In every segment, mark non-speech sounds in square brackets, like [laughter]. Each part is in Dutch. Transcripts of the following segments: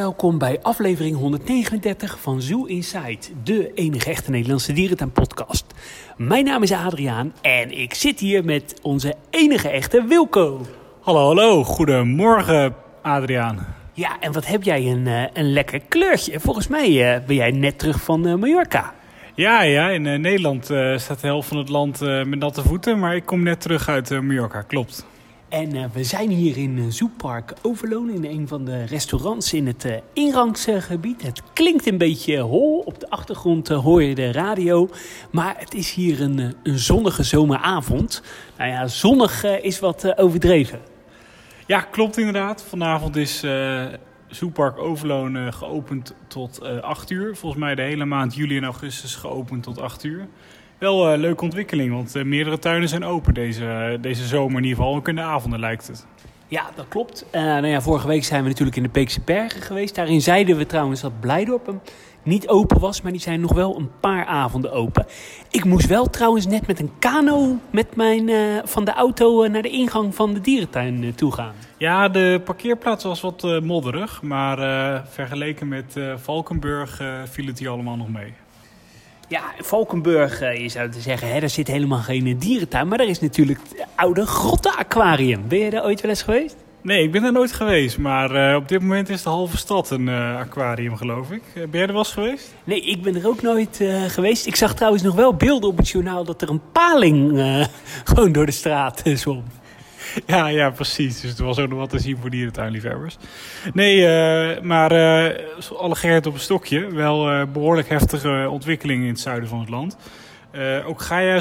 welkom bij aflevering 139 van Zoo Inside, de enige echte Nederlandse dierentuin-podcast. Mijn naam is Adriaan en ik zit hier met onze enige echte Wilco. Hallo, hallo. Goedemorgen, Adriaan. Ja, en wat heb jij een, eh, een lekker kleurtje. Volgens mij eh, ben jij net terug van eh, Mallorca. Ja, ja, in Nederland staat de helft van het land met natte voeten, maar ik kom net terug uit Mallorca, klopt. En eh, we zijn hier in uh, Zoopark Overloon, in een van de restaurants in het uh, ingangsgebied. Het klinkt een beetje hol, op de achtergrond hoor je de radio. Maar het is hier een, een zonnige zomeravond. Nou ja, zonnig is wat overdreven. Ja, klopt inderdaad. Vanavond is Zoopark Overloon geopend tot 8 uur. Volgens mij de hele maand juli en augustus geopend tot 8 uur wel een uh, leuke ontwikkeling, want uh, meerdere tuinen zijn open deze, deze zomer, in ieder geval ook in de avonden lijkt het. Ja, dat klopt. Uh, nou ja, vorige week zijn we natuurlijk in de Peekse Bergen geweest. Daarin zeiden we trouwens dat Blijdorp niet open was, maar die zijn nog wel een paar avonden open. Ik moest wel trouwens net met een kano met mijn, van de auto naar de ingang van de dierentuin toe gaan. Ja, de parkeerplaats was wat modderig, maar vergeleken met Valkenburg viel het hier allemaal nog mee. Ja, Valkenburg, je zou zeggen, hè, daar zit helemaal geen dierentuin. Maar daar is natuurlijk het oude grottenaquarium. Ben je daar ooit wel eens geweest? Nee, ik ben daar nooit geweest. Maar uh, op dit moment is de halve stad een uh, aquarium, geloof ik. Ben jij er wel eens geweest? Nee, ik ben er ook nooit uh, geweest. Ik zag trouwens nog wel beelden op het journaal dat er een paling [laughs] gewoon door de straat zwom. [laughs] Ja, ja, precies. Dus er was ook nog wat te zien voor dierentuinliefhebbers. Nee, uh, maar uh, alle Gerrit op een stokje. Wel uh, behoorlijk heftige ontwikkelingen in het zuiden van het land. ook Gaia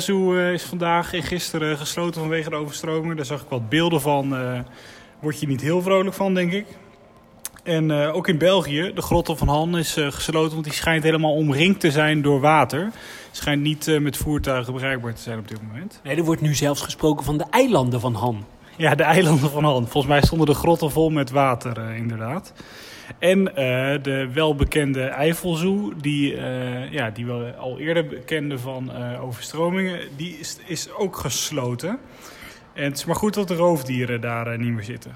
is vandaag en gisteren gesloten vanwege de overstroming. Daar zag ik wat beelden van. Word je niet heel vrolijk van, denk ik. En ook in België, de Grotto van Han is gesloten, want die schijnt helemaal omringd te zijn door water. Schijnt niet met voertuigen bereikbaar te zijn op dit moment. Nee, er wordt nu zelfs gesproken van de eilanden van Han. Ja, de eilanden van Han. Volgens mij stonden de grotten vol met water, uh, inderdaad. En uh, de welbekende Eifelzoo, die, uh, ja, die we al eerder bekenden van overstromingen, die is, is, ook gesloten. En het is maar goed dat de roofdieren daar niet meer zitten.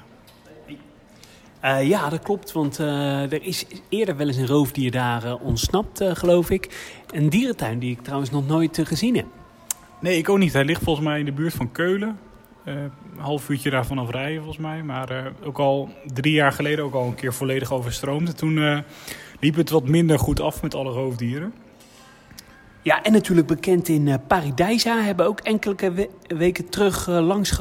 ja, dat klopt, want er is eerder wel eens een roofdier daar ontsnapt, geloof ik. Een dierentuin die ik trouwens nog nooit gezien heb. Nee, ik ook niet. Hij ligt volgens mij in de buurt van Keulen. Uh, een half uurtje daarvan af rijden volgens mij. Maar uh, ook al drie jaar geleden ook al een keer volledig overstroomd. Toen uh, liep het wat minder goed af met alle roofdieren. Ja, en natuurlijk bekend in Paradijsa hebben ook enkele we weken terug langs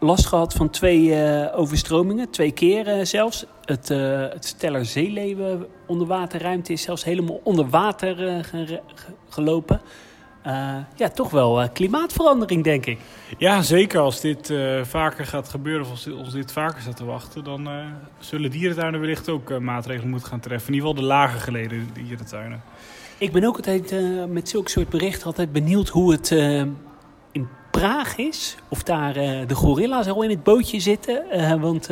last gehad van twee overstromingen. Twee keer zelfs. Het, het Steller Zeeleeuwen onderwaterruimte is zelfs helemaal onder water ge gelopen. Uh, ja, toch wel uh, klimaatverandering, denk ik. Ja, zeker. Als dit uh, vaker gaat gebeuren, of als dit, als dit vaker staat te wachten, dan zullen dierentuinen wellicht ook maatregelen moeten gaan treffen. In ieder geval de lager geleden dierentuinen. Ik ben ook altijd met zulke soort berichten altijd benieuwd hoe het in Praag is. Of daar de gorilla's al in het bootje zitten. want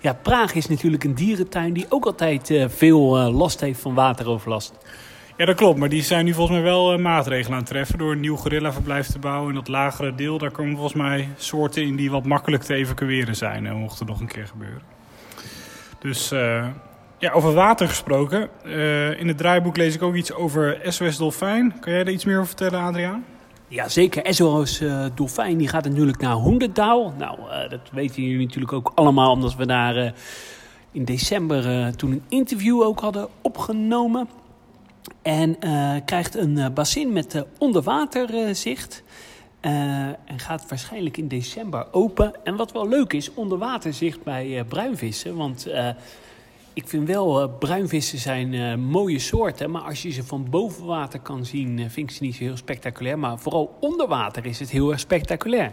ja, Praag is natuurlijk een dierentuin die ook altijd veel last heeft van wateroverlast. Ja, dat klopt. Maar die zijn nu volgens mij wel uh, maatregelen aan het treffen door een nieuw gorillaverblijf te bouwen. In dat lagere deel, daar komen volgens mij soorten in die wat makkelijk te evacueren zijn. Uh, mocht er nog een keer gebeuren. Dus uh, ja, over water gesproken. in het draaiboek lees ik ook iets over SOS Dolfijn. Kan jij daar iets meer over vertellen, Adriaan? Ja, zeker. SOS Dolfijn die gaat natuurlijk naar Hoendendaal. Nou, dat weten jullie natuurlijk ook allemaal, omdat we daar in december toen een interview ook hadden opgenomen. En uh, krijgt een uh, bassin met uh, onderwaterzicht. en gaat waarschijnlijk in december open. En wat wel leuk is, onderwaterzicht bij bruinvissen. Want ik vind wel, bruinvissen zijn mooie soorten. Maar als je ze van boven water kan zien, vind ik ze niet zo heel spectaculair. Maar vooral onder water is het heel erg spectaculair.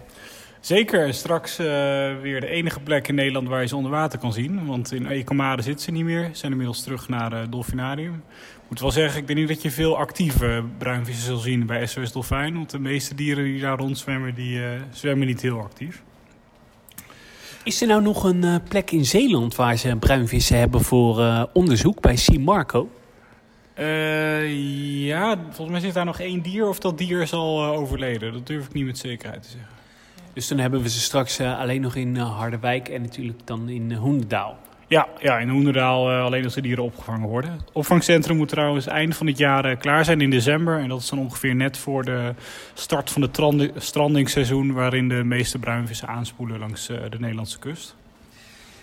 Zeker, straks uh, weer de enige plek in Nederland waar je ze onder water kan zien. Want in Ecomare zitten ze niet meer. Ze zijn inmiddels terug naar het uh, Dolfinarium. Ik moet wel zeggen, ik denk niet dat je veel actieve bruinvissen zult zien bij SOS Dolfijn. Want de meeste dieren die daar rondzwemmen, die uh, zwemmen niet heel actief. Is er nou nog een plek in Zeeland waar ze bruinvissen hebben voor onderzoek bij Sea Marco? ja, volgens mij zit daar nog één dier of dat dier is al overleden. Dat durf ik niet met zekerheid te zeggen. Dus dan hebben we ze straks uh, alleen nog in uh, Harderwijk en natuurlijk dan in uh, Hoendendaal. Ja, ja in Hoenderdaal uh, alleen als de dieren opgevangen worden. Het opvangcentrum moet trouwens eind van het jaar klaar zijn in december. En dat is dan ongeveer net voor de start van het strandingsseizoen... waarin de meeste bruinvissen aanspoelen langs de Nederlandse kust.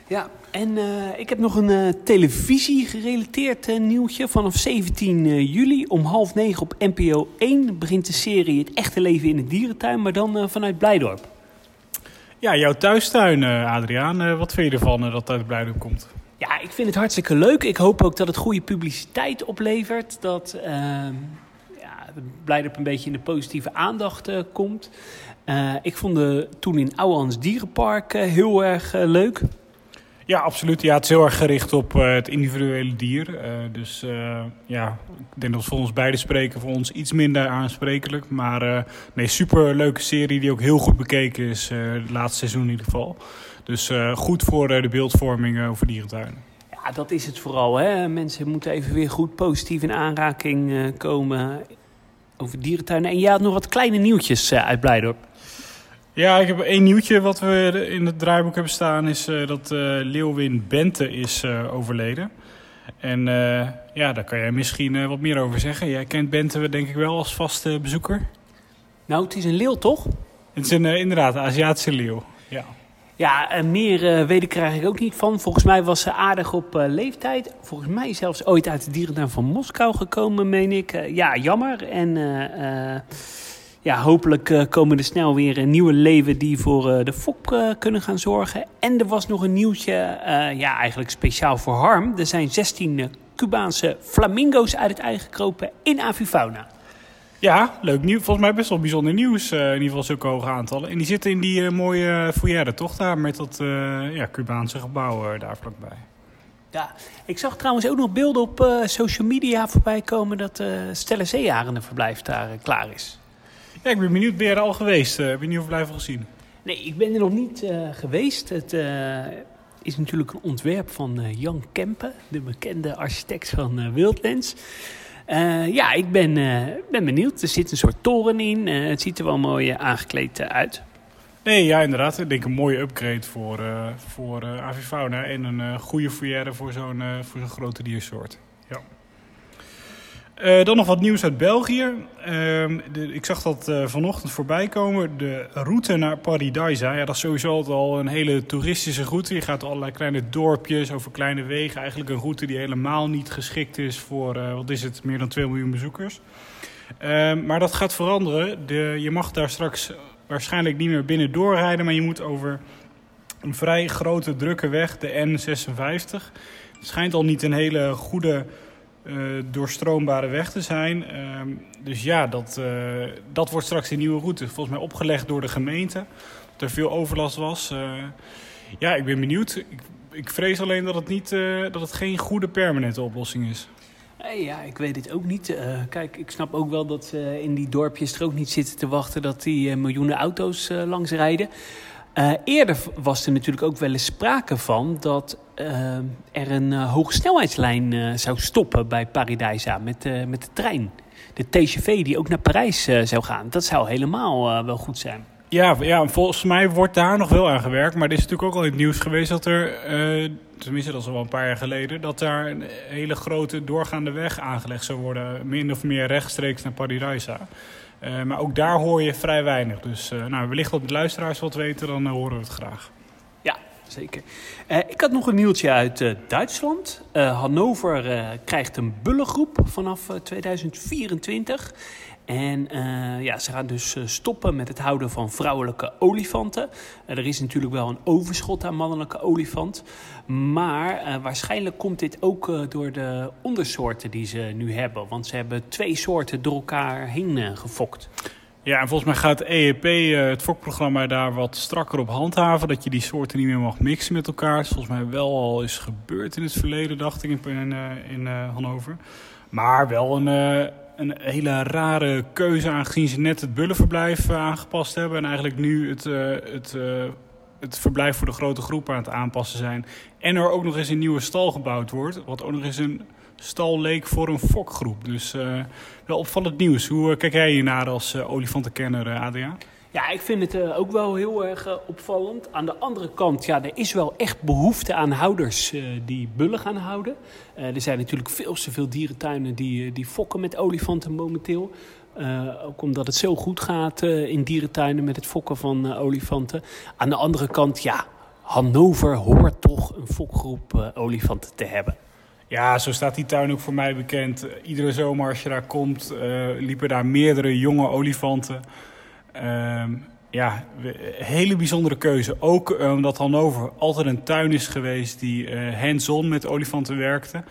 Ja, en uh, ik heb nog een uh, televisie gerelateerd uh, nieuwtje. Vanaf 17 juli om half negen op NPO 1 begint de serie Het echte leven in de dierentuin, maar dan vanuit Blijdorp. Ja, jouw thuistuin, Adriaan. wat vind je ervan dat het uit Blijdorp komt? Ja, ik vind het hartstikke leuk. Ik hoop ook dat het goede publiciteit oplevert. Dat ehm, ja, een beetje in de positieve aandacht komt. ik vond de, toen in Ouwans Dierenpark heel erg leuk. Ja, absoluut. Ja, het is heel erg gericht op uh, het individuele dier. Uh, dus uh, ja, ik denk dat voor ons beide spreken voor ons iets minder aansprekelijk. Maar nee, super leuke serie die ook heel goed bekeken is. het laatste seizoen in ieder geval. Dus goed voor de beeldvorming over dierentuinen. Ja, dat is het vooral. Hè? Mensen moeten even weer goed positief in aanraking komen over dierentuinen. En je had nog wat kleine nieuwtjes uit Blijdorp. Ja, ik heb één nieuwtje wat we in het draaiboek hebben staan. Is uh, dat uh, Leeuwin Bente is uh, overleden. En ja, daar kan jij misschien wat meer over zeggen. Jij kent Bente denk ik wel als vaste bezoeker. Nou, het is een leeuw toch? Het is een, inderdaad een Aziatische leeuw, ja. Ja, meer weten krijg ik ook niet van. Volgens mij was ze aardig op leeftijd. Volgens mij zelfs ooit uit de dierentuin van Moskou gekomen, meen ik. ja, jammer. En ja, hopelijk uh, komen er snel weer een nieuwe leven die voor uh, de fok kunnen gaan zorgen. En er was nog een nieuwtje, ja, eigenlijk speciaal voor Harm. Er zijn 16 Cubaanse flamingo's uit het ei gekropen in Avifauna. Ja, leuk nieuws. Volgens mij best wel bijzonder nieuws. in ieder geval zulke hoge aantallen. En die zitten in die mooie foyer, toch? Daar met dat ja, Cubaanse gebouw daar vlakbij. Ja, ik zag trouwens ook nog beelden op social media voorbij komen dat uh, Stella Zeearendenverblijf daar klaar is. Ja, ik ben benieuwd. Ben je er al geweest? Uh, ben je of blijven gezien? Nee, ik ben er nog niet uh, geweest. Het uh, is natuurlijk een ontwerp van Jan Kempen, de bekende architect van Wildlands. ja, ik ben, ben benieuwd. Er zit een soort toren in. het ziet er wel mooi aangekleed uit. Nee, ja, inderdaad. Ik denk een mooie upgrade voor, voor avifauna en een goede foyer voor zo'n voor zo'n grote diersoort. Uh, dan nog wat nieuws uit België. Uh, de, ik zag dat uh, vanochtend voorbij komen. De route naar Paradisa. Ja, dat is sowieso al een hele toeristische route. Je gaat allerlei kleine dorpjes over kleine wegen. Eigenlijk een route die helemaal niet geschikt is voor, uh, wat is het, meer dan 2 miljoen bezoekers. Ehm, maar dat gaat veranderen. De, je mag daar straks waarschijnlijk niet meer binnen doorrijden. Maar je moet over een vrij grote drukke weg, de N56. Het schijnt al niet een hele goede uh, doorstroombare weg te zijn. Uh, dus ja, dat, uh, dat wordt straks een nieuwe route. Volgens mij opgelegd door de gemeente. Dat er veel overlast was. Uh, ja, ik ben benieuwd. Ik, vrees alleen dat het, niet, dat het geen goede permanente oplossing is. Ja, ik weet het ook niet. kijk, ik snap ook wel dat ze in die dorpjes er ook niet zitten te wachten dat die miljoenen auto's langs rijden. Uh, eerder was er natuurlijk ook wel eens sprake van dat uh, er een uh, hogesnelheidslijn zou stoppen bij Paradijsa met, met de trein. De TGV die ook naar Parijs zou gaan. Dat zou helemaal wel goed zijn. Ja, ja, volgens mij wordt daar nog wel aan gewerkt. Maar er is natuurlijk ook al in het nieuws geweest dat er, tenminste dat is al een paar jaar geleden, dat daar een hele grote doorgaande weg aangelegd zou worden. Min of meer rechtstreeks naar Paradijsa. Uh, maar ook daar hoor je vrij weinig. Dus uh, nou, wellicht dat de luisteraars wat weten, dan uh, horen we het graag. Ja, zeker. ik had nog een nieuwtje uit Duitsland. Hannover krijgt een bullengroep vanaf 2024. En uh, ja, ze gaan dus stoppen met het houden van vrouwelijke olifanten. Uh, er is natuurlijk wel een overschot aan mannelijke olifant. Maar waarschijnlijk komt dit ook door de ondersoorten die ze nu hebben. Want ze hebben twee soorten door elkaar heen gefokt. Ja, en volgens mij gaat EEP, het fokprogramma, daar wat strakker op handhaven. Dat je die soorten niet meer mag mixen met elkaar. Volgens mij wel al is gebeurd in het verleden, dacht ik, in, in, in Hannover. Maar wel een een hele rare keuze aangezien ze net het bullenverblijf uh, aangepast hebben. En eigenlijk nu het, uh, het, uh, het verblijf voor de grote groep aan het aanpassen zijn. En er ook nog eens een nieuwe stal gebouwd wordt. Wat ook nog eens een stal leek voor een fokgroep. Dus wel opvallend nieuws. Hoe kijk jij hier naar als olifantenkenner, Adriaan? Ja, ik vind het ook wel heel erg opvallend. Aan de andere kant, ja, er is wel echt behoefte aan houders die bullen gaan houden. er zijn natuurlijk veel te veel dierentuinen die, die fokken met olifanten momenteel. ook omdat het zo goed gaat in dierentuinen met het fokken van olifanten. Aan de andere kant, ja, Hannover hoort toch een fokgroep olifanten te hebben. Ja, zo staat die tuin ook voor mij bekend. Iedere zomer als je daar komt, liepen daar meerdere jonge olifanten. Uh, ja, hele bijzondere keuze. Ook uh, omdat Hannover altijd een tuin is geweest die uh, hands-on met olifanten werkte.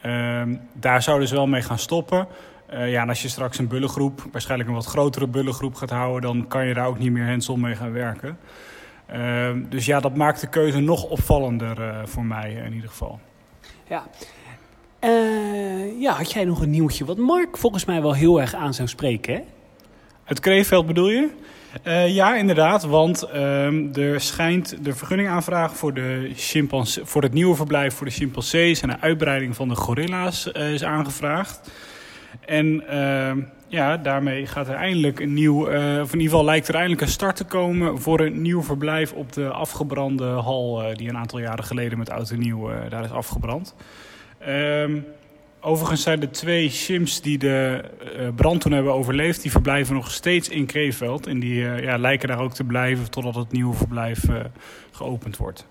Ehm, daar zouden ze wel mee gaan stoppen. ja, en als je straks een bullengroep, waarschijnlijk een wat grotere bullengroep gaat houden... dan kan je daar ook niet meer hands-on mee gaan werken. Ehm, dus ja, dat maakt de keuze nog opvallender voor mij in ieder geval. Ja. Ja, had jij nog een nieuwtje wat Mark volgens mij wel heel erg aan zou spreken, hè? Het Kreeveld bedoel je? Uh, ja, inderdaad, want uh, er schijnt de vergunningaanvraag voor, de voor het nieuwe verblijf voor de chimpansees en de uitbreiding van de gorilla's uh, is aangevraagd. En ehm, ja, daarmee gaat er eindelijk een nieuw, of in ieder geval lijkt er eindelijk een start te komen voor een nieuw verblijf op de afgebrande hal die een aantal jaren geleden met oud en nieuw daar is afgebrand. Um, overigens zijn de twee chimps die de uh, brand toen hebben overleefd... die verblijven nog steeds in Kreeveld. En die uh, ja, lijken daar ook te blijven totdat het nieuwe verblijf uh, geopend wordt.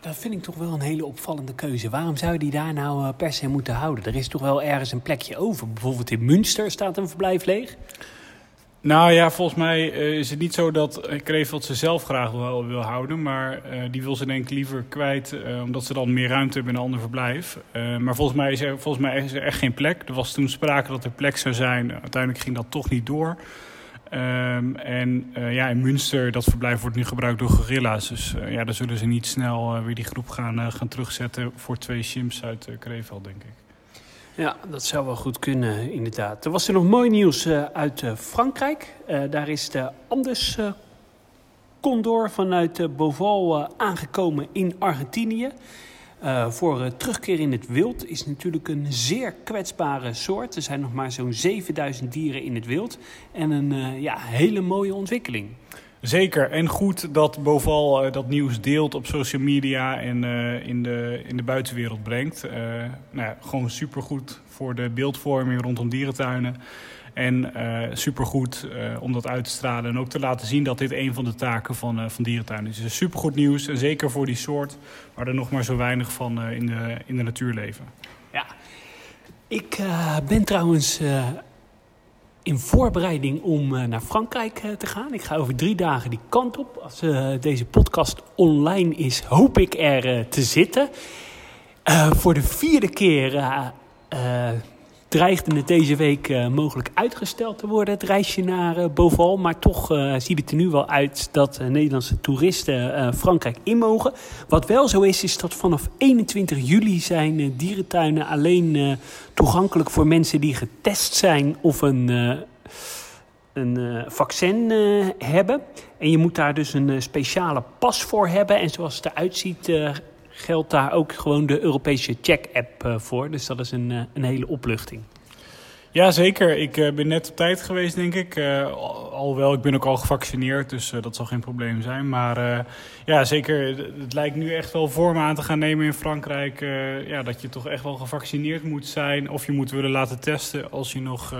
Dat vind ik toch wel een hele opvallende keuze. Waarom zou je die daar nou per se moeten houden? Er is toch wel ergens een plekje over. Bijvoorbeeld in Münster staat een verblijf leeg. Nou ja, volgens mij uh, is het niet zo dat Kreveld ze zelf graag wil houden. Maar uh, die wil ze denk ik liever kwijt, omdat ze dan meer ruimte hebben in een ander verblijf. maar volgens mij, is er, volgens mij is er echt geen plek. Er was toen sprake dat er plek zou zijn. Uiteindelijk ging dat toch niet door. Um, en ja, in Münster, dat verblijf wordt nu gebruikt door gorilla's. Dus ja, daar zullen ze niet snel weer die groep gaan, gaan terugzetten voor twee chimps uit Kreveld, denk ik. Ja, dat zou wel goed kunnen, inderdaad. Er was er nog mooi nieuws uh, uit uh, Frankrijk. Uh, daar is de Andes Condor vanuit Boval aangekomen in Argentinië. voor terugkeer in het wild is natuurlijk een zeer kwetsbare soort. Er zijn nog maar zo'n 7000 dieren in het wild. En een ja, hele mooie ontwikkeling. Zeker. En goed dat Boval uh, dat nieuws deelt op social media en uh, in, de, in de buitenwereld brengt. Uh, nou ja, gewoon supergoed voor de beeldvorming rondom dierentuinen. En supergoed om dat uit te stralen en ook te laten zien dat dit een van de taken van, van dierentuinen is. Dus supergoed nieuws en zeker voor die soort waar er nog maar zo weinig van in, de, in de natuur leven. Ja, ik ben trouwens in voorbereiding om uh, naar Frankrijk uh, te gaan. Ik ga over drie dagen die kant op. Als uh, deze podcast online is, hoop ik er te zitten. voor de vierde keer dreigde het deze week uh, mogelijk uitgesteld te worden, het reisje naar uh, Boval. Maar toch uh, ziet het er nu wel uit dat Nederlandse toeristen Frankrijk in mogen. Wat wel zo is, is dat vanaf 21 juli zijn dierentuinen alleen toegankelijk voor mensen die getest zijn of een, een vaccin hebben. En je moet daar dus een speciale pas voor hebben. En zoals het eruit ziet geldt daar ook gewoon de Europese check-app uh, voor. Dus dat is een, uh, een hele opluchting. Ja, zeker. Ik uh, ben net op tijd geweest, denk ik. alhoewel, ik ben ook al gevaccineerd, dus dat zal geen probleem zijn. Maar ja, zeker. Het lijkt nu echt wel vorm aan te gaan nemen in Frankrijk. ja, dat je toch echt wel gevaccineerd moet zijn. Of je moet willen laten testen als je nog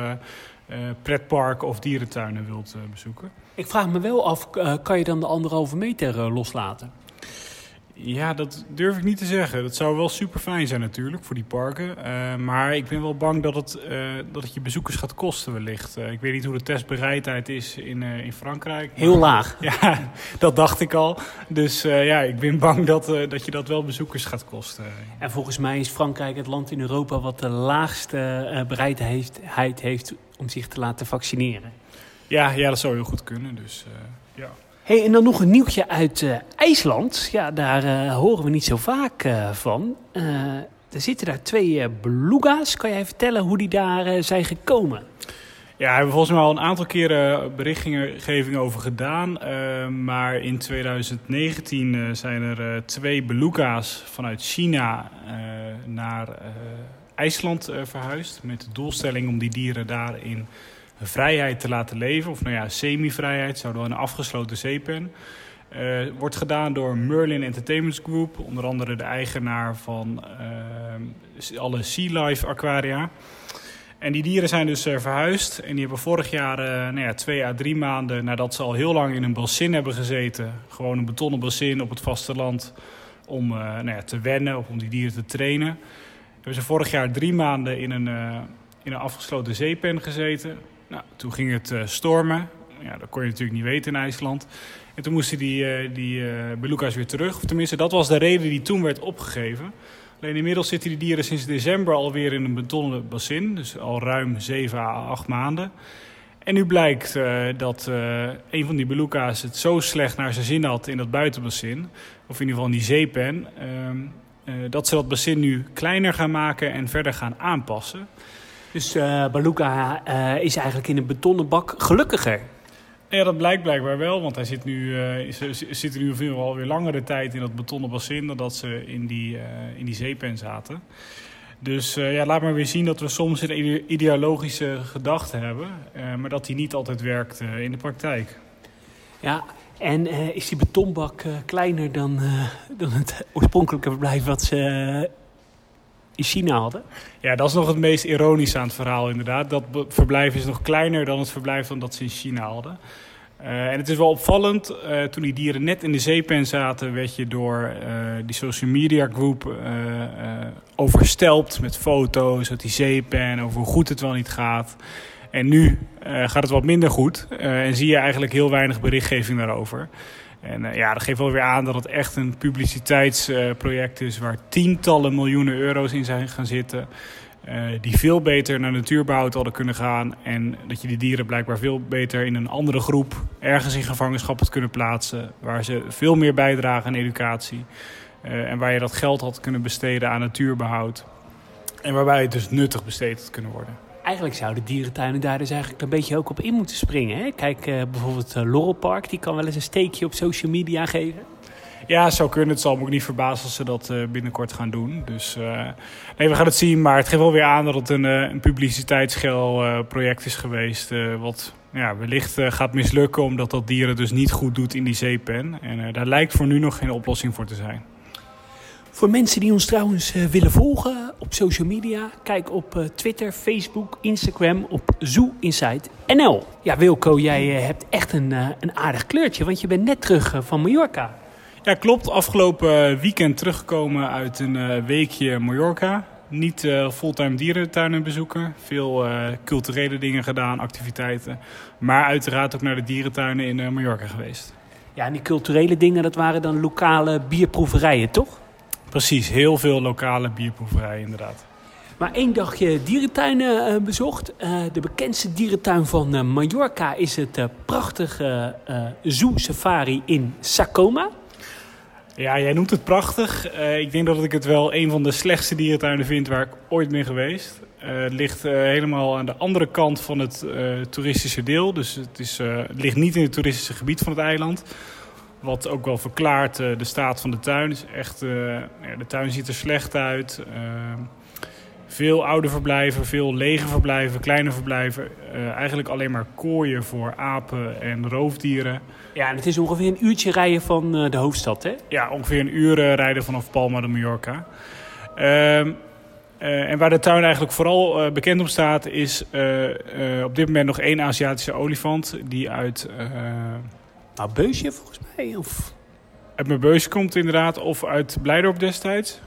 pretparken of dierentuinen wilt bezoeken. Ik vraag me wel af, kan je dan de anderhalve meter loslaten? Ja, dat durf ik niet te zeggen. Dat zou wel super fijn zijn natuurlijk voor die parken. Uh, maar ik ben wel bang dat het, uh, dat het je bezoekers gaat kosten wellicht. Uh, ik weet niet hoe de testbereidheid is in, in Frankrijk. Heel laag. [laughs] Ja, dat dacht ik al. Dus ja, ik ben bang dat, dat je dat wel bezoekers gaat kosten. En volgens mij is Frankrijk het land in Europa wat de laagste bereidheid heeft om zich te laten vaccineren. Ja, ja dat zou heel goed kunnen. Dus ja. Hey, en dan nog een nieuwtje uit uh, IJsland. Ja, daar uh, horen we niet zo vaak uh, van. er zitten daar twee beluga's. Kan jij vertellen hoe die daar zijn gekomen? Ja, we hebben volgens mij al een aantal keren berichtgeving over gedaan. maar in 2019 zijn er twee beluga's vanuit China naar IJsland verhuisd. Met de doelstelling om die dieren daar in vrijheid te laten leven. Of nou ja, semi-vrijheid, zou wel een afgesloten zeepen. Uh, wordt gedaan door Merlin Entertainment Group, onder andere de eigenaar van uh, alle Sea Life aquaria. En die dieren zijn dus uh, verhuisd en die hebben vorig jaar, nou ja, twee à drie maanden nadat ze al heel lang in een bassin hebben gezeten, gewoon een betonnen bassin op het vasteland, om nou ja, te wennen of om die dieren te trainen, hebben ze vorig jaar drie maanden in een, in een afgesloten zeepen gezeten. Nou, toen ging het stormen. Ja, dat kon je natuurlijk niet weten in IJsland. En toen moesten die, uh, die uh, beluga's weer terug. Of tenminste, dat was de reden die toen werd opgegeven. Alleen inmiddels zitten die dieren sinds december alweer in een betonnen bassin. Dus al ruim 7 à 8 maanden. En nu blijkt dat een van die beluga's het zo slecht naar zijn zin had in dat buitenbassin. Of in ieder geval in die zeepen. Ehm, dat ze dat bassin nu kleiner gaan maken en verder gaan aanpassen. Dus Beluga is eigenlijk in een betonnen bak gelukkiger. Ja, dat blijkt blijkbaar wel, want hij zit nu, uh, zit nu veel alweer langere tijd in dat betonnen bassin dan dat ze in die, uh, in die zeepen zaten. Dus uh, ja, laat maar weer zien dat we soms een ideologische gedachte hebben, maar dat die niet altijd werkt in de praktijk. Ja, en is die betonbak kleiner dan, dan het oorspronkelijke verblijf wat ze in China hadden? Ja, dat is nog het meest ironische aan het verhaal inderdaad. Dat verblijf is nog kleiner dan het verblijf van dat ze in China hadden. Uh, en het is wel opvallend, uh, toen die dieren net in de zeepen zaten, werd je door uh, die social media groep overstelpt met foto's uit die zeepen, over hoe goed het wel niet gaat. En nu gaat het wat minder goed en zie je eigenlijk heel weinig berichtgeving daarover. En uh, ja, dat geeft wel weer aan dat het echt een publiciteitsproject uh, is waar tientallen miljoenen euro's in zijn gaan zitten. Uh, die veel beter naar natuurbehoud hadden kunnen gaan. En dat je die dieren blijkbaar veel beter in een andere groep ergens in gevangenschap had kunnen plaatsen. Waar ze veel meer bijdragen aan educatie. en waar je dat geld had kunnen besteden aan natuurbehoud. En waarbij het dus nuttig besteed had kunnen worden eigenlijk zouden dierentuinen daar dus eigenlijk een beetje ook op in moeten springen. Hè? Kijk, uh, bijvoorbeeld uh, Laurel Park, die kan wel eens een steekje op social media geven. Ja, zou kunnen. Het zal me ook niet verbazen als ze dat uh, binnenkort gaan doen. Dus nee, we gaan het zien. Maar het geeft wel weer aan dat het een, een publiciteitsgel project is geweest. wat ja, wellicht gaat mislukken omdat dat dieren dus niet goed doet in die zeepen. En daar lijkt voor nu nog geen oplossing voor te zijn. Voor mensen die ons trouwens uh, willen volgen op social media, kijk op uh, Twitter, Facebook, Instagram op Zoo Insight NL. Ja, Wilco, jij uh, hebt echt een, een aardig kleurtje, want je bent net terug van Mallorca. Ja, klopt. Afgelopen weekend teruggekomen uit een weekje Mallorca. Niet fulltime dierentuinen bezoeken. Veel culturele dingen gedaan, activiteiten. Maar uiteraard ook naar de dierentuinen in Mallorca geweest. Ja, en die culturele dingen, dat waren dan lokale bierproeverijen, toch? Precies, heel veel lokale bierproeverijen inderdaad. Maar één dagje dierentuinen uh, bezocht. Uh, de bekendste dierentuin van uh, Mallorca is het prachtige Zoo Safari in Sacoma. Ja, jij noemt het prachtig. ik denk dat ik het wel een van de slechtste dierentuinen vind waar ik ooit ben geweest. het ligt helemaal aan de andere kant van het toeristische deel. Dus het, is, het ligt niet in het toeristische gebied van het eiland. Wat ook wel verklaart uh, de staat van de tuin. Dus echt, ja, de tuin ziet er slecht uit. Uh, veel oude verblijven, veel lege verblijven, kleine verblijven. eigenlijk alleen maar kooien voor apen en roofdieren. Ja, en het is ongeveer een uurtje rijden van de hoofdstad, hè? Ja, ongeveer een uur rijden vanaf Palma de Mallorca. Ehm, en waar de tuin eigenlijk vooral bekend op staat, is op dit moment nog één Aziatische olifant die uit nou, Beusje volgens mij? Of... Uit mijn Beusje komt inderdaad, of uit Blijdorp destijds?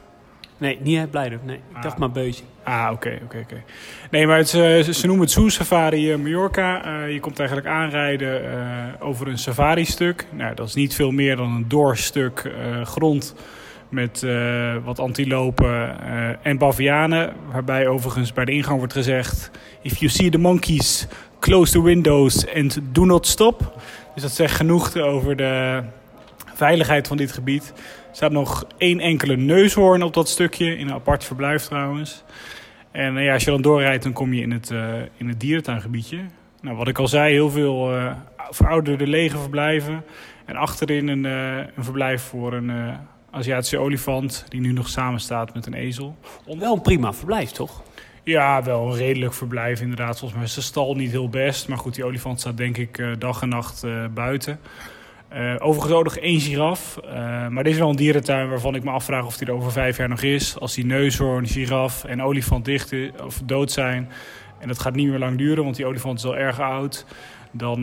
Nee, niet uit Blijdorp, nee. Ik dacht ah. maar Beusje. Ah, oké, oké, oké. Nee, maar het, ze, ze noemen het Zoo Safari Mallorca. Uh, je komt eigenlijk aanrijden uh, over een safari-stuk. Nou, dat is niet veel meer dan een doorstuk uh, grond met wat antilopen en bavianen. Waarbij overigens bij de ingang wordt gezegd... If you see the monkeys, close the windows and do not stop. Dus dat zegt genoeg over de veiligheid van dit gebied. Er staat nog één enkele neushoorn op dat stukje, in een apart verblijf trouwens. En uh, ja, als je dan doorrijdt, dan kom je in het, uh, in het dierentuingebiedje. Nou, wat ik al zei, heel veel uh, verouderde lege verblijven. En achterin een, een verblijf voor een Aziatische olifant, die nu nog samen staat met een ezel. Wel een prima verblijf, toch? Ja, wel een redelijk verblijf inderdaad. Volgens mij is de stal niet heel best. Maar goed, die olifant staat denk ik uh, dag en nacht uh, buiten. Uh, overigens ook één giraf. maar dit is wel een dierentuin waarvan ik me afvraag of die er over vijf jaar nog is. Als die neushoorn, giraf en olifant dicht of dood zijn... en dat gaat niet meer lang duren, want die olifant is al erg oud... dan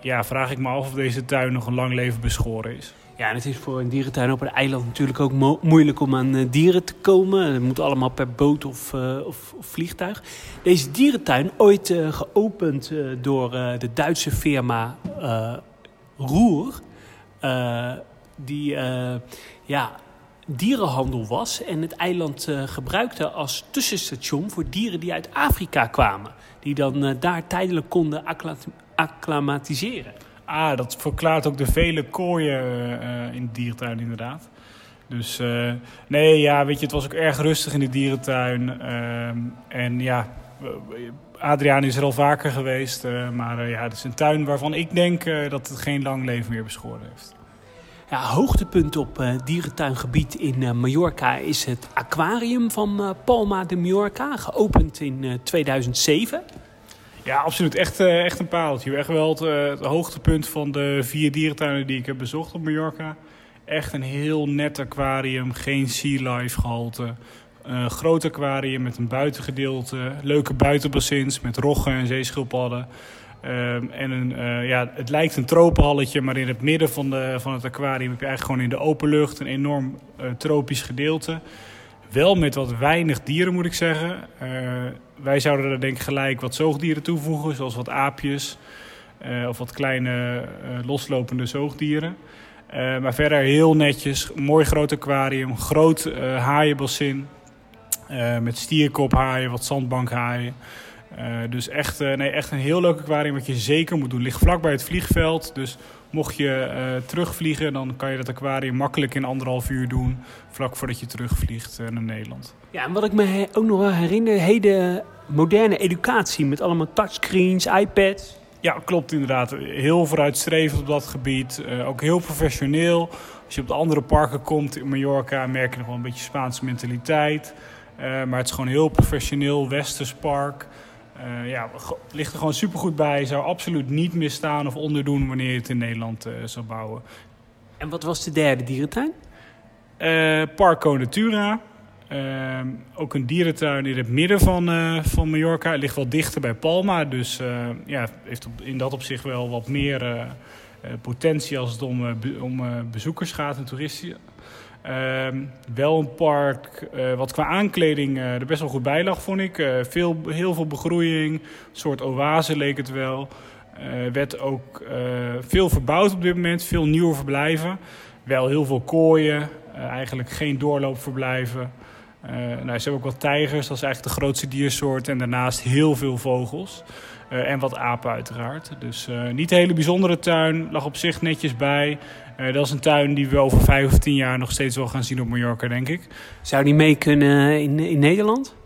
ja, vraag ik me af of deze tuin nog een lang leven beschoren is. Ja, en het is voor een dierentuin op een eiland natuurlijk ook mo moeilijk om aan uh, dieren te komen. Het moet allemaal per boot of, uh, of, vliegtuig. Deze dierentuin, ooit uh, geopend door de Duitse firma Roer, die ja, dierenhandel was en het eiland gebruikte als tussenstation voor dieren die uit Afrika kwamen. Die dan daar tijdelijk konden acclimatiseren. Ah, dat verklaart ook de vele kooien uh, in de dierentuin inderdaad. Dus uh, nee, ja, weet je, het was ook erg rustig in de dierentuin. Uh, en ja, Adriaan is er al vaker geweest. maar ja, het is een tuin waarvan ik denk dat het geen lang leven meer beschoren heeft. Ja, hoogtepunt op dierentuingebied in Mallorca is het aquarium van Palma de Mallorca, geopend in 2007. Ja, absoluut. Echt, uh, echt een pareltje. Echt wel het, uh, het, hoogtepunt van de vier dierentuinen die ik heb bezocht op Mallorca. Echt een heel net aquarium, geen sea life gehalte. Uh, groot aquarium met een buitengedeelte, leuke buitenbassins met roggen en zeeschildpadden. Ehm, en een, ja, het lijkt een tropenhalletje, maar in het midden van, de, van het aquarium heb je eigenlijk gewoon in de open lucht een enorm tropisch gedeelte. Wel met wat weinig dieren, moet ik zeggen. Uh, wij zouden er denk ik gelijk wat zoogdieren toevoegen, zoals wat aapjes uh, of wat kleine uh, loslopende zoogdieren. maar verder heel netjes, mooi groot aquarium, groot haaienbassin met stierkophaaien, wat zandbankhaaien. dus echt, nee, echt een heel leuk aquarium wat je zeker moet doen. Ligt vlak bij het vliegveld, dus Mocht je uh, terugvliegen, dan kan je dat aquarium makkelijk in anderhalf uur doen. Vlak voordat je terugvliegt uh, naar Nederland. Ja, en wat ik me ook nog wel herinner, heden moderne educatie met allemaal touchscreens, iPads. Ja, klopt inderdaad. Heel vooruitstrevend op dat gebied. Uh, ook heel professioneel. Als je op de andere parken komt in Mallorca, merk je nog wel een beetje Spaanse mentaliteit. maar het is gewoon heel professioneel, Westers park. Uh, ja, ligt er gewoon supergoed bij. Zou absoluut niet misstaan of onderdoen wanneer je het in Nederland uh, zou bouwen. En wat was de derde dierentuin? Uh, Parco Natura. ook een dierentuin in het midden van, van Mallorca. Het ligt wel dichter bij Palma. Dus ja, heeft in dat opzicht wel wat meer potentie als het om, om bezoekers gaat en toeristen. Uh, wel een park uh, wat qua aankleding uh, er best wel goed bij lag, vond ik. Uh, veel, heel veel begroeiing, een soort oase leek het wel. Er werd ook veel verbouwd op dit moment, veel nieuwe verblijven. Wel heel veel kooien, eigenlijk geen doorloopverblijven. nou, ze hebben ook wat tijgers, dat is eigenlijk de grootste diersoort. En daarnaast heel veel vogels. En wat apen uiteraard. Dus niet een hele bijzondere tuin, lag op zich netjes bij. Uh, dat is een tuin die we over vijf of tien jaar nog steeds wel gaan zien op Mallorca, denk ik. Zou die mee kunnen in, in Nederland?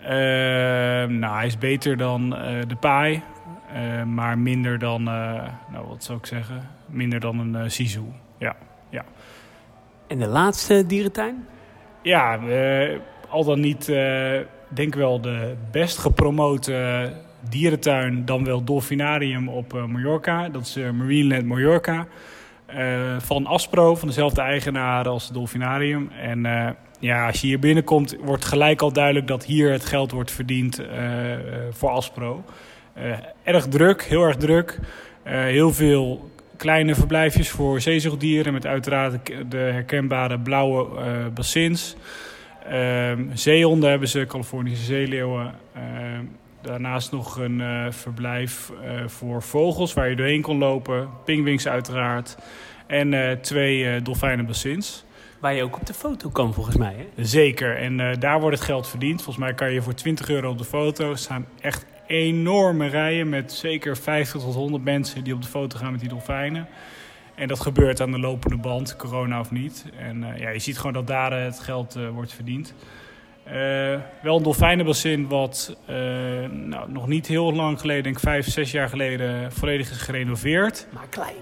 Ehm, nou, hij is beter dan de paai. maar minder dan, nou wat zou ik zeggen, minder dan een Sisu. Ja, ja. En de laatste dierentuin? Ja, al dan niet, denk wel de best gepromote dierentuin, dan wel dolfinarium op uh, Mallorca. Dat is uh, Marineland Mallorca. Uh, van Aspro, van dezelfde eigenaar als het dolfinarium. En ja, als je hier binnenkomt, wordt gelijk al duidelijk dat hier het geld wordt verdiend voor Aspro. erg druk, heel erg druk. heel veel kleine verblijfjes voor zeezoogdieren met uiteraard de herkenbare blauwe bassins. Ehm, zeehonden hebben ze, Californische zeeleeuwen. Daarnaast nog een uh, verblijf uh, voor vogels waar je doorheen kon lopen. Pingwings uiteraard. En uh, twee dolfijnenbassins. Waar je ook op de foto kan volgens mij. Hè? Zeker. En daar wordt het geld verdiend. Volgens mij kan je voor 20 euro op de foto. Er staan echt enorme rijen met zeker 50 tot 100 mensen die op de foto gaan met die dolfijnen. En dat gebeurt aan de lopende band, corona of niet. En ja, je ziet gewoon dat daar het geld wordt verdiend. Uh, wel een dolfijnenbassin wat uh, nou, nog niet heel lang geleden, denk ik vijf, zes jaar geleden, volledig is gerenoveerd. Maar klein.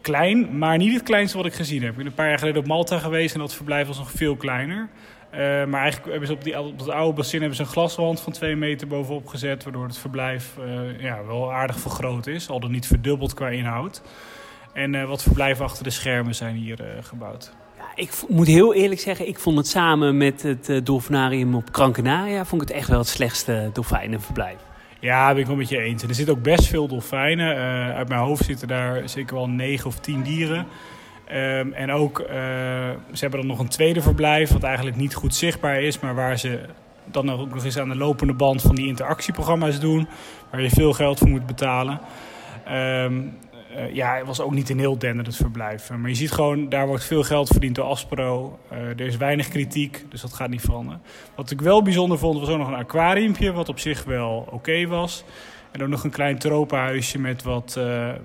Klein, maar niet het kleinste wat ik gezien heb. Ik ben een paar jaar geleden op Malta geweest en dat verblijf was nog veel kleiner. Uh, Eh, maar eigenlijk hebben ze op, die, op dat oude bassin hebben ze een glaswand van twee meter bovenop gezet. Waardoor het verblijf eh, ja, wel aardig vergroot is. Al dan niet verdubbeld qua inhoud. En eh, wat verblijven achter de schermen zijn hier gebouwd. Ik moet heel eerlijk zeggen, ik vond het samen met het dolfinarium op Krankenaria... vond ik het echt wel het slechtste dolfijnenverblijf. Ja, ben ik wel met je eens. er zitten ook best veel dolfijnen. uit mijn hoofd zitten daar zeker wel negen of tien dieren... Ehm, en ook, uh, ze hebben dan nog een tweede verblijf, wat eigenlijk niet goed zichtbaar is, maar waar ze dan ook nog eens aan de lopende band van die interactieprogramma's doen, waar je veel geld voor moet betalen. Um, uh, ja, het was ook niet een heel denderend verblijf. Maar je ziet gewoon, daar wordt veel geld verdiend door Aspro. Uh, er is weinig kritiek, dus dat gaat niet veranderen. Wat ik wel bijzonder vond, was ook nog een aquariumpje, wat op zich wel oké was. En ook nog een klein tropenhuisje met wat,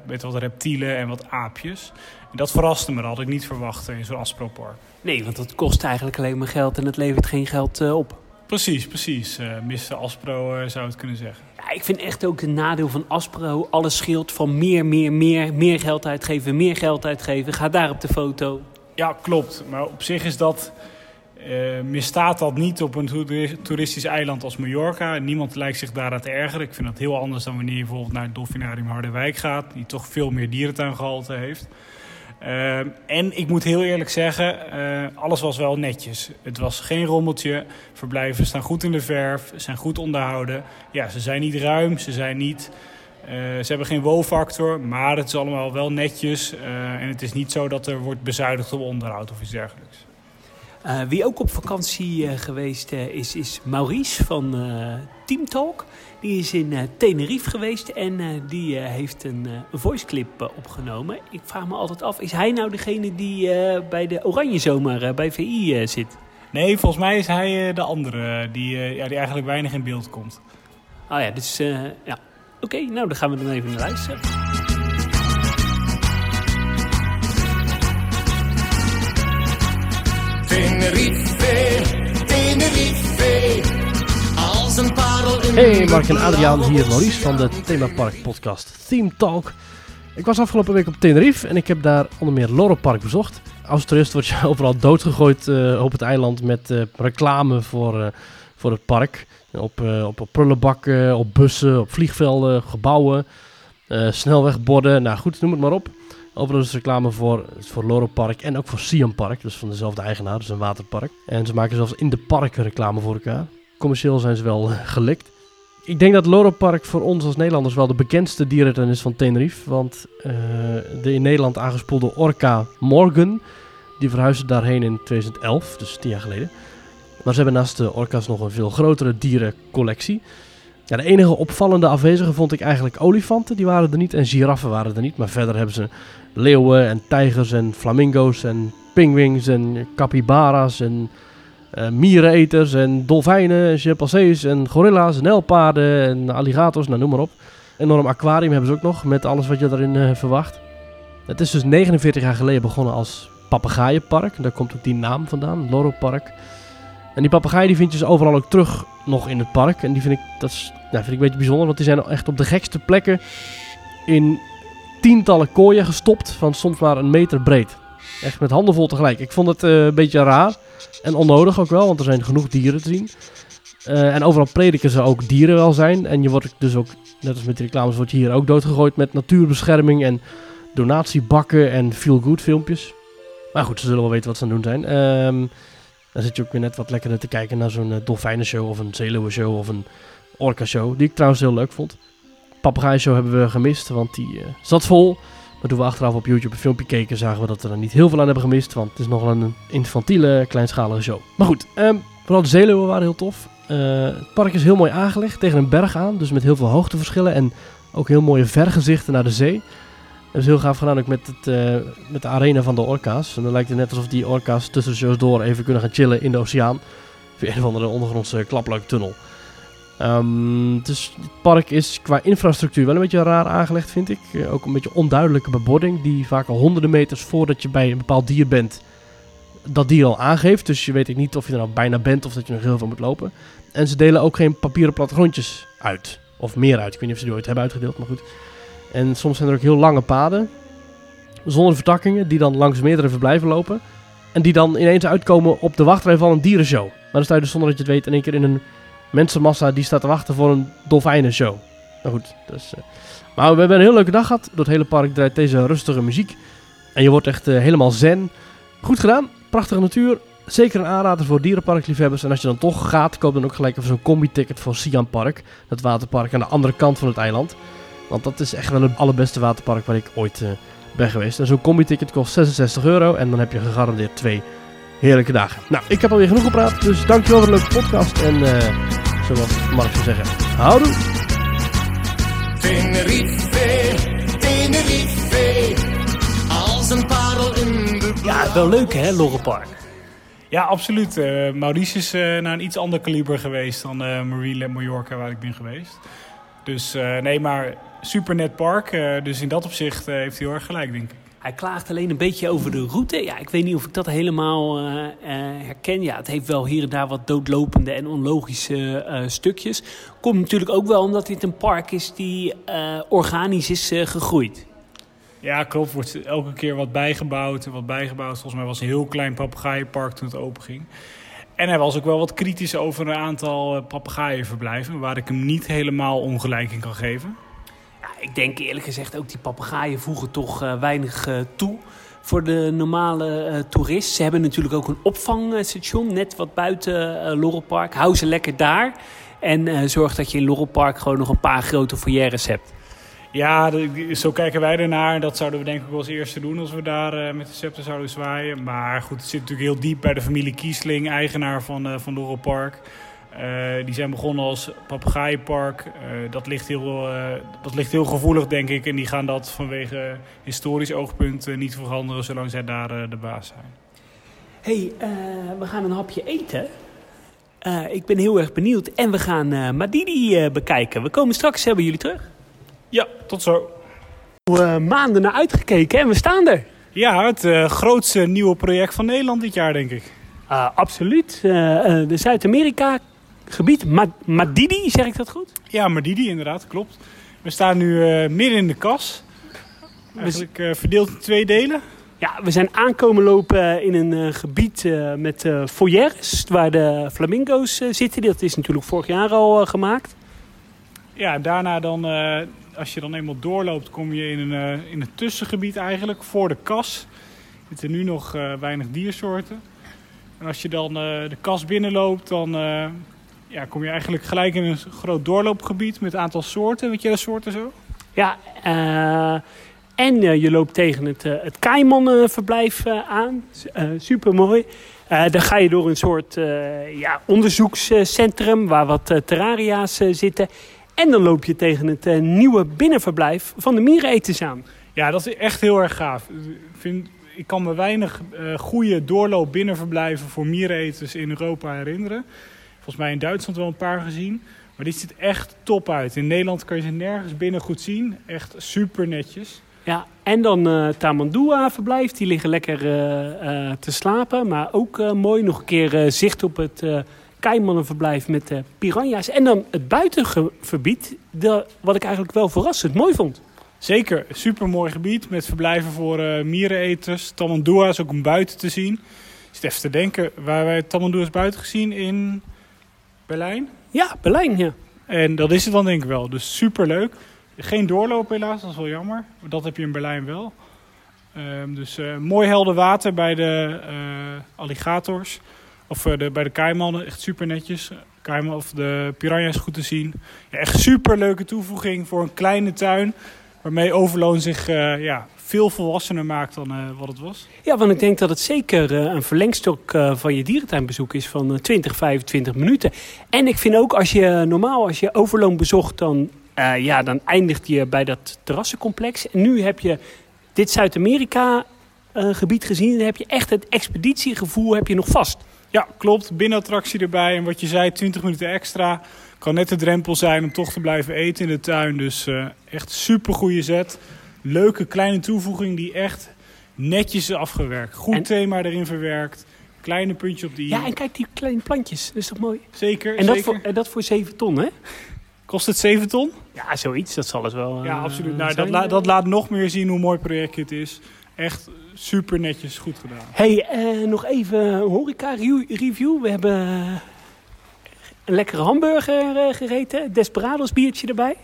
met wat reptielen en wat aapjes. En dat verraste me, dat had ik niet verwacht in zo'n Aspropark. Nee, want dat kost eigenlijk alleen maar geld en het levert geen geld op. Precies, precies. Uh, Mr. Aspro zou het kunnen zeggen. Ja, ik vind echt ook een nadeel van Aspro. Alles scheelt van meer, meer, meer, meer geld uitgeven, meer geld uitgeven. Ga daar op de foto. Ja, klopt. Maar op zich is dat uh, misstaat dat niet op een toeristisch eiland als Mallorca. Niemand lijkt zich daaraan te ergeren. Ik vind dat heel anders dan wanneer je bijvoorbeeld naar het Dolfinarium Harderwijk gaat, die toch veel meer dierentuingehalte heeft. Uh, en ik moet heel eerlijk zeggen, uh, alles was wel netjes. Het was geen rommeltje. Verblijven staan goed in de verf, zijn goed onderhouden. Ja, ze zijn niet ruim, ze zijn niet. ze hebben geen wow-factor, maar het is allemaal wel netjes. en het is niet zo dat er wordt bezuinigd op onderhoud of iets dergelijks. Uh, wie ook op vakantie uh, geweest uh, is, is Maurice van Team Talk. Die is in Tenerife geweest en die heeft een, een voice clip opgenomen. Ik vraag me altijd af, is hij nou degene die bij de Oranje Zomer bij VI zit? Nee, volgens mij is hij de andere die, ja, die eigenlijk weinig in beeld komt. Ah ja, dus ja. Oké, nou dan gaan we dan even naar luisteren. Tenerife, Tenerife, als een parel in Hey Mark en Adriaan, hier Maurice van de Themapark podcast Theme Talk. Ik was afgelopen week op Tenerife en ik heb daar onder meer Loro Park bezocht. Als toerist word je [laughs] overal doodgegooid uh, op het eiland met uh, reclame voor, uh, voor het park. Op, op, op prullenbakken, op bussen, op vliegvelden, gebouwen, snelwegborden, nou goed, noem het maar op. Overal is reclame voor, voor Loro Park en ook voor Siam Park. Dus van dezelfde eigenaar, dus een waterpark. En ze maken zelfs in de parken reclame voor elkaar. Commercieel zijn ze wel gelikt. Ik denk dat Loro Park voor ons als Nederlanders wel de bekendste dierentuin is van Tenerife. Want uh, de in Nederland aangespoelde orka Morgan, die verhuisde daarheen in 2011, dus tien jaar geleden. Maar ze hebben naast de orka's nog een veel grotere dierencollectie. De enige opvallende afwezige vond ik eigenlijk olifanten. Die waren er niet en giraffen waren er niet. Maar verder hebben ze leeuwen en tijgers en flamingo's en pingwings en capybara's en uh, miereneters en dolfijnen en chimpansees en gorilla's en elpaarden en alligators, nou noem maar op. Enorm aquarium hebben ze ook nog met alles wat je erin uh, verwacht. Het is dus 49 jaar geleden begonnen als papegaaienpark. Daar komt ook die naam vandaan, Loro Park. En die papegaaien die vind je dus overal ook terug nog in het park. En die vind ik, dat is, nou, vind ik een beetje bijzonder, want die zijn echt op de gekste plekken in tientallen kooien gestopt van soms maar een meter breed. Echt met handen vol tegelijk. Ik vond het uh, een beetje raar en onnodig ook wel, want er zijn genoeg dieren te zien. Uh, en overal prediken ze ook dierenwelzijn. En je wordt dus ook, net als met de reclames, wordt je hier ook doodgegooid met natuurbescherming en donatiebakken en feel-good filmpjes. Maar goed, ze zullen wel weten wat ze aan het doen zijn. Um, dan zit je ook weer net wat lekkerder te kijken naar zo'n uh, dolfijnenshow of een zeeleeuwenshow of een orka-show. Die ik trouwens heel leuk vond. Papegaai-show hebben we gemist, want die uh, zat vol. Maar toen we achteraf op YouTube een filmpje keken, zagen we dat we er niet heel veel aan hebben gemist. Want het is nogal een infantiele, kleinschalige show. Maar goed, um, vooral de zeeleeuwen waren heel tof. Uh, het park is heel mooi aangelegd, tegen een berg aan. Dus met heel veel hoogteverschillen en ook heel mooie vergezichten naar de zee. Dat is heel gaaf gedaan ook met, het, uh, met de arena van de orka's. En dan lijkt het net alsof die orka's tussen shows door even kunnen gaan chillen in de oceaan. Via een of andere ondergrondse klapluiktunnel. Um, dus het park is qua infrastructuur wel een beetje raar aangelegd, vind ik. Uh, ook een beetje onduidelijke bebording, die vaak al honderden meters voordat je bij een bepaald dier bent, dat dier al aangeeft. Dus je weet niet of je er nou bijna bent of dat je nog heel veel moet lopen. En ze delen ook geen papieren plattegrondjes uit. Of meer uit. Ik weet niet of ze die ooit hebben uitgedeeld, maar goed. En soms zijn er ook heel lange paden, zonder vertakkingen, die dan langs meerdere verblijven lopen. En die dan ineens uitkomen op de wachtrij van een dierenshow. Maar dan sta je dus zonder dat je het weet in één keer in een mensenmassa die staat te wachten voor een dolfijnenshow. Nou goed, dus, eh, maar we hebben een heel leuke dag gehad. Door het hele park draait deze rustige muziek. En je wordt echt eh, helemaal zen. Goed gedaan, prachtige natuur. Zeker een aanrader voor dierenparkliefhebbers. En als je dan toch gaat, koop dan ook gelijk even zo'n combi-ticket voor Sian Park. Dat waterpark aan de andere kant van het eiland. Want dat is echt wel het allerbeste waterpark waar ik ooit eh, ben geweest. En zo'n combi-ticket kost 66 euro. En dan heb je gegarandeerd twee heerlijke dagen. Nou, ik heb alweer genoeg gepraat. Dus dankjewel voor de leuke podcast. En eh, zoals Mark zou zeggen, houdoe! Tenerife, Tenerife, als een parel in de Ja, wel leuk hè, Lorrepark. Ja, absoluut. Eh, Maurice is eh, naar een iets ander kaliber geweest dan uh, Marine Mallorca waar ik ben geweest. Dus eh, nee, maar super net park. eh, dus in dat opzicht eh, heeft hij heel erg gelijk, denk ik. Hij klaagt alleen een beetje over de route. Ja, ik weet niet of ik dat helemaal eh, herken. Ja, het heeft wel hier en daar wat doodlopende en onlogische stukjes. Komt natuurlijk ook wel omdat dit een park is die organisch is gegroeid. Ja, klopt. Wordt elke keer wat bijgebouwd en wat bijgebouwd. Volgens mij was het een heel klein papegaaienpark toen het open ging. En hij was ook wel wat kritisch over een aantal papegaaienverblijven... waar ik hem niet helemaal ongelijk in kan geven. Ik denk eerlijk gezegd ook die papegaaien voegen toch eh, weinig eh, toe voor de normale eh, toerist. Ze hebben natuurlijk ook een opvangstation net wat buiten Lorelpark. Hou ze lekker daar en zorg dat je in Lorelpark gewoon nog een paar grote foyeres hebt. Ja, zo kijken wij ernaar. Dat zouden we denk ik wel als eerste doen als we daar met de scepter zouden zwaaien. Maar goed, het zit natuurlijk heel diep bij de familie Kiesling, eigenaar van, eh van Park. Eh, die zijn begonnen als papegaaienpark. Eh, dat, ligt heel, eh, dat ligt heel gevoelig, denk ik. En die gaan dat vanwege historisch oogpunt niet veranderen zolang zij daar de baas zijn. hey, we gaan een hapje eten. Ik ben heel erg benieuwd. En we gaan Madidi bekijken. We komen straks hebben jullie terug. Ja, tot zo. We maanden naar uitgekeken en we staan er. Ja, het grootste nieuwe project van Nederland dit jaar, denk ik. Ah, absoluut. De Zuid-Amerika gebied. Ma- Madidi, zeg ik dat goed? Ja, die inderdaad, klopt. We staan nu eh, midden in de kas. Eigenlijk eh, verdeeld in twee delen. Ja, we zijn aankomen lopen in een eh, gebied eh, met eh foyeres, waar de flamingo's eh, zitten. Dat is natuurlijk vorig jaar al eh, gemaakt. Ja, daarna dan, eh, als je dan eenmaal doorloopt, kom je in een, eh, in een tussengebied eigenlijk, voor de kas. Er zitten nu nog eh, weinig diersoorten. En als je dan eh, de kas binnenloopt, dan eh, ja, kom je eigenlijk gelijk in een groot doorloopgebied met een aantal soorten. Weet je de soorten zo? Ja, eh, en eh, je loopt tegen het, eh het Kaiman-verblijf aan. Super mooi. dan ga je door een soort ja, onderzoekscentrum waar wat terraria's zitten. En dan loop je tegen het nieuwe binnenverblijf van de miereneters aan. Ja, dat is echt heel erg gaaf. Ik, vind, ik kan me weinig goede doorloop binnenverblijven voor miereneters in Europa herinneren. Volgens mij in Duitsland wel een paar gezien. Maar dit ziet echt top uit. In Nederland kan je ze nergens binnen goed zien. Echt super netjes. Ja, en dan eh Tamandua-verblijf. Die liggen lekker eh, eh, te slapen. Maar ook mooi nog een keer zicht op het Keimannenverblijf met piranha's. En dan het buitengebied, de, wat ik eigenlijk wel verrassend mooi vond. Zeker, super mooi gebied met verblijven voor miereneters. Tamandua is ook om buiten te zien. Ik zit even te denken, waar wij Tamandua's buiten gezien in Berlijn. Ja, Berlijn, ja. En dat is het dan denk ik wel. Dus super leuk. Geen doorloop helaas, dat is wel jammer. Dat heb je in Berlijn wel. Ehm, dus eh, mooi helder water bij de eh, alligators. Of eh, de, bij de kaimannen, echt super netjes. Kaiman, of de piranha's goed te zien. Ja, echt super leuke toevoeging voor een kleine tuin. Waarmee Overloon zich ja, veel volwassener maakt dan eh, wat het was. Ja, want ik denk dat het zeker eh, een verlengstok eh, van je dierentuinbezoek is van eh, 20, 25 minuten. En ik vind ook als je normaal als je Overloon bezocht, dan, ja, dan eindigt je bij dat terrassencomplex. En nu heb je dit Zuid-Amerika gebied gezien. Dan heb je echt het expeditiegevoel heb je nog vast. Ja, klopt. Binnenattractie erbij. En wat je zei, 20 minuten extra. Kan net de drempel zijn om toch te blijven eten in de tuin. Dus echt super goede zet. Leuke kleine toevoeging die echt netjes is afgewerkt. Goed En- thema erin verwerkt. Kleine puntje op die. Ja, en kijk die kleine plantjes. Dat is toch mooi? Zeker. En dat, voor, en dat voor 7 ton, hè? Kost het 7 ton? Ja, zoiets. Dat zal het wel. ja, eh, absoluut. Nou, dat, la- dat laat nog meer zien hoe mooi project het is. echt super netjes goed gedaan. hey, eh, nog even een horeca re- review. We hebben een lekkere hamburger eh, gegeten. Desperados biertje erbij.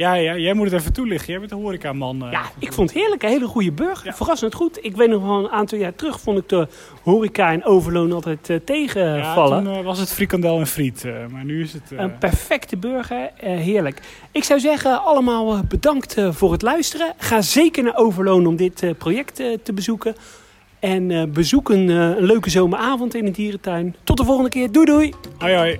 Ja, ja, jij moet het even toelichten. Jij bent de horecaman. eh. Ja, ik vond het heerlijk. Een hele goede burger. Ja. Verrassend goed. Ik weet nog wel een aantal jaar terug vond ik de horeca en overloon altijd Ja, tegenvallen. toen eh, was het frikandel en friet. maar nu is het... Een perfecte burger. heerlijk. Ik zou zeggen, allemaal bedankt voor het luisteren. Ga zeker naar Overloon om dit project te bezoeken. En bezoek een, een leuke zomeravond in de dierentuin. Tot de volgende keer. Doei doei! hoi hoi.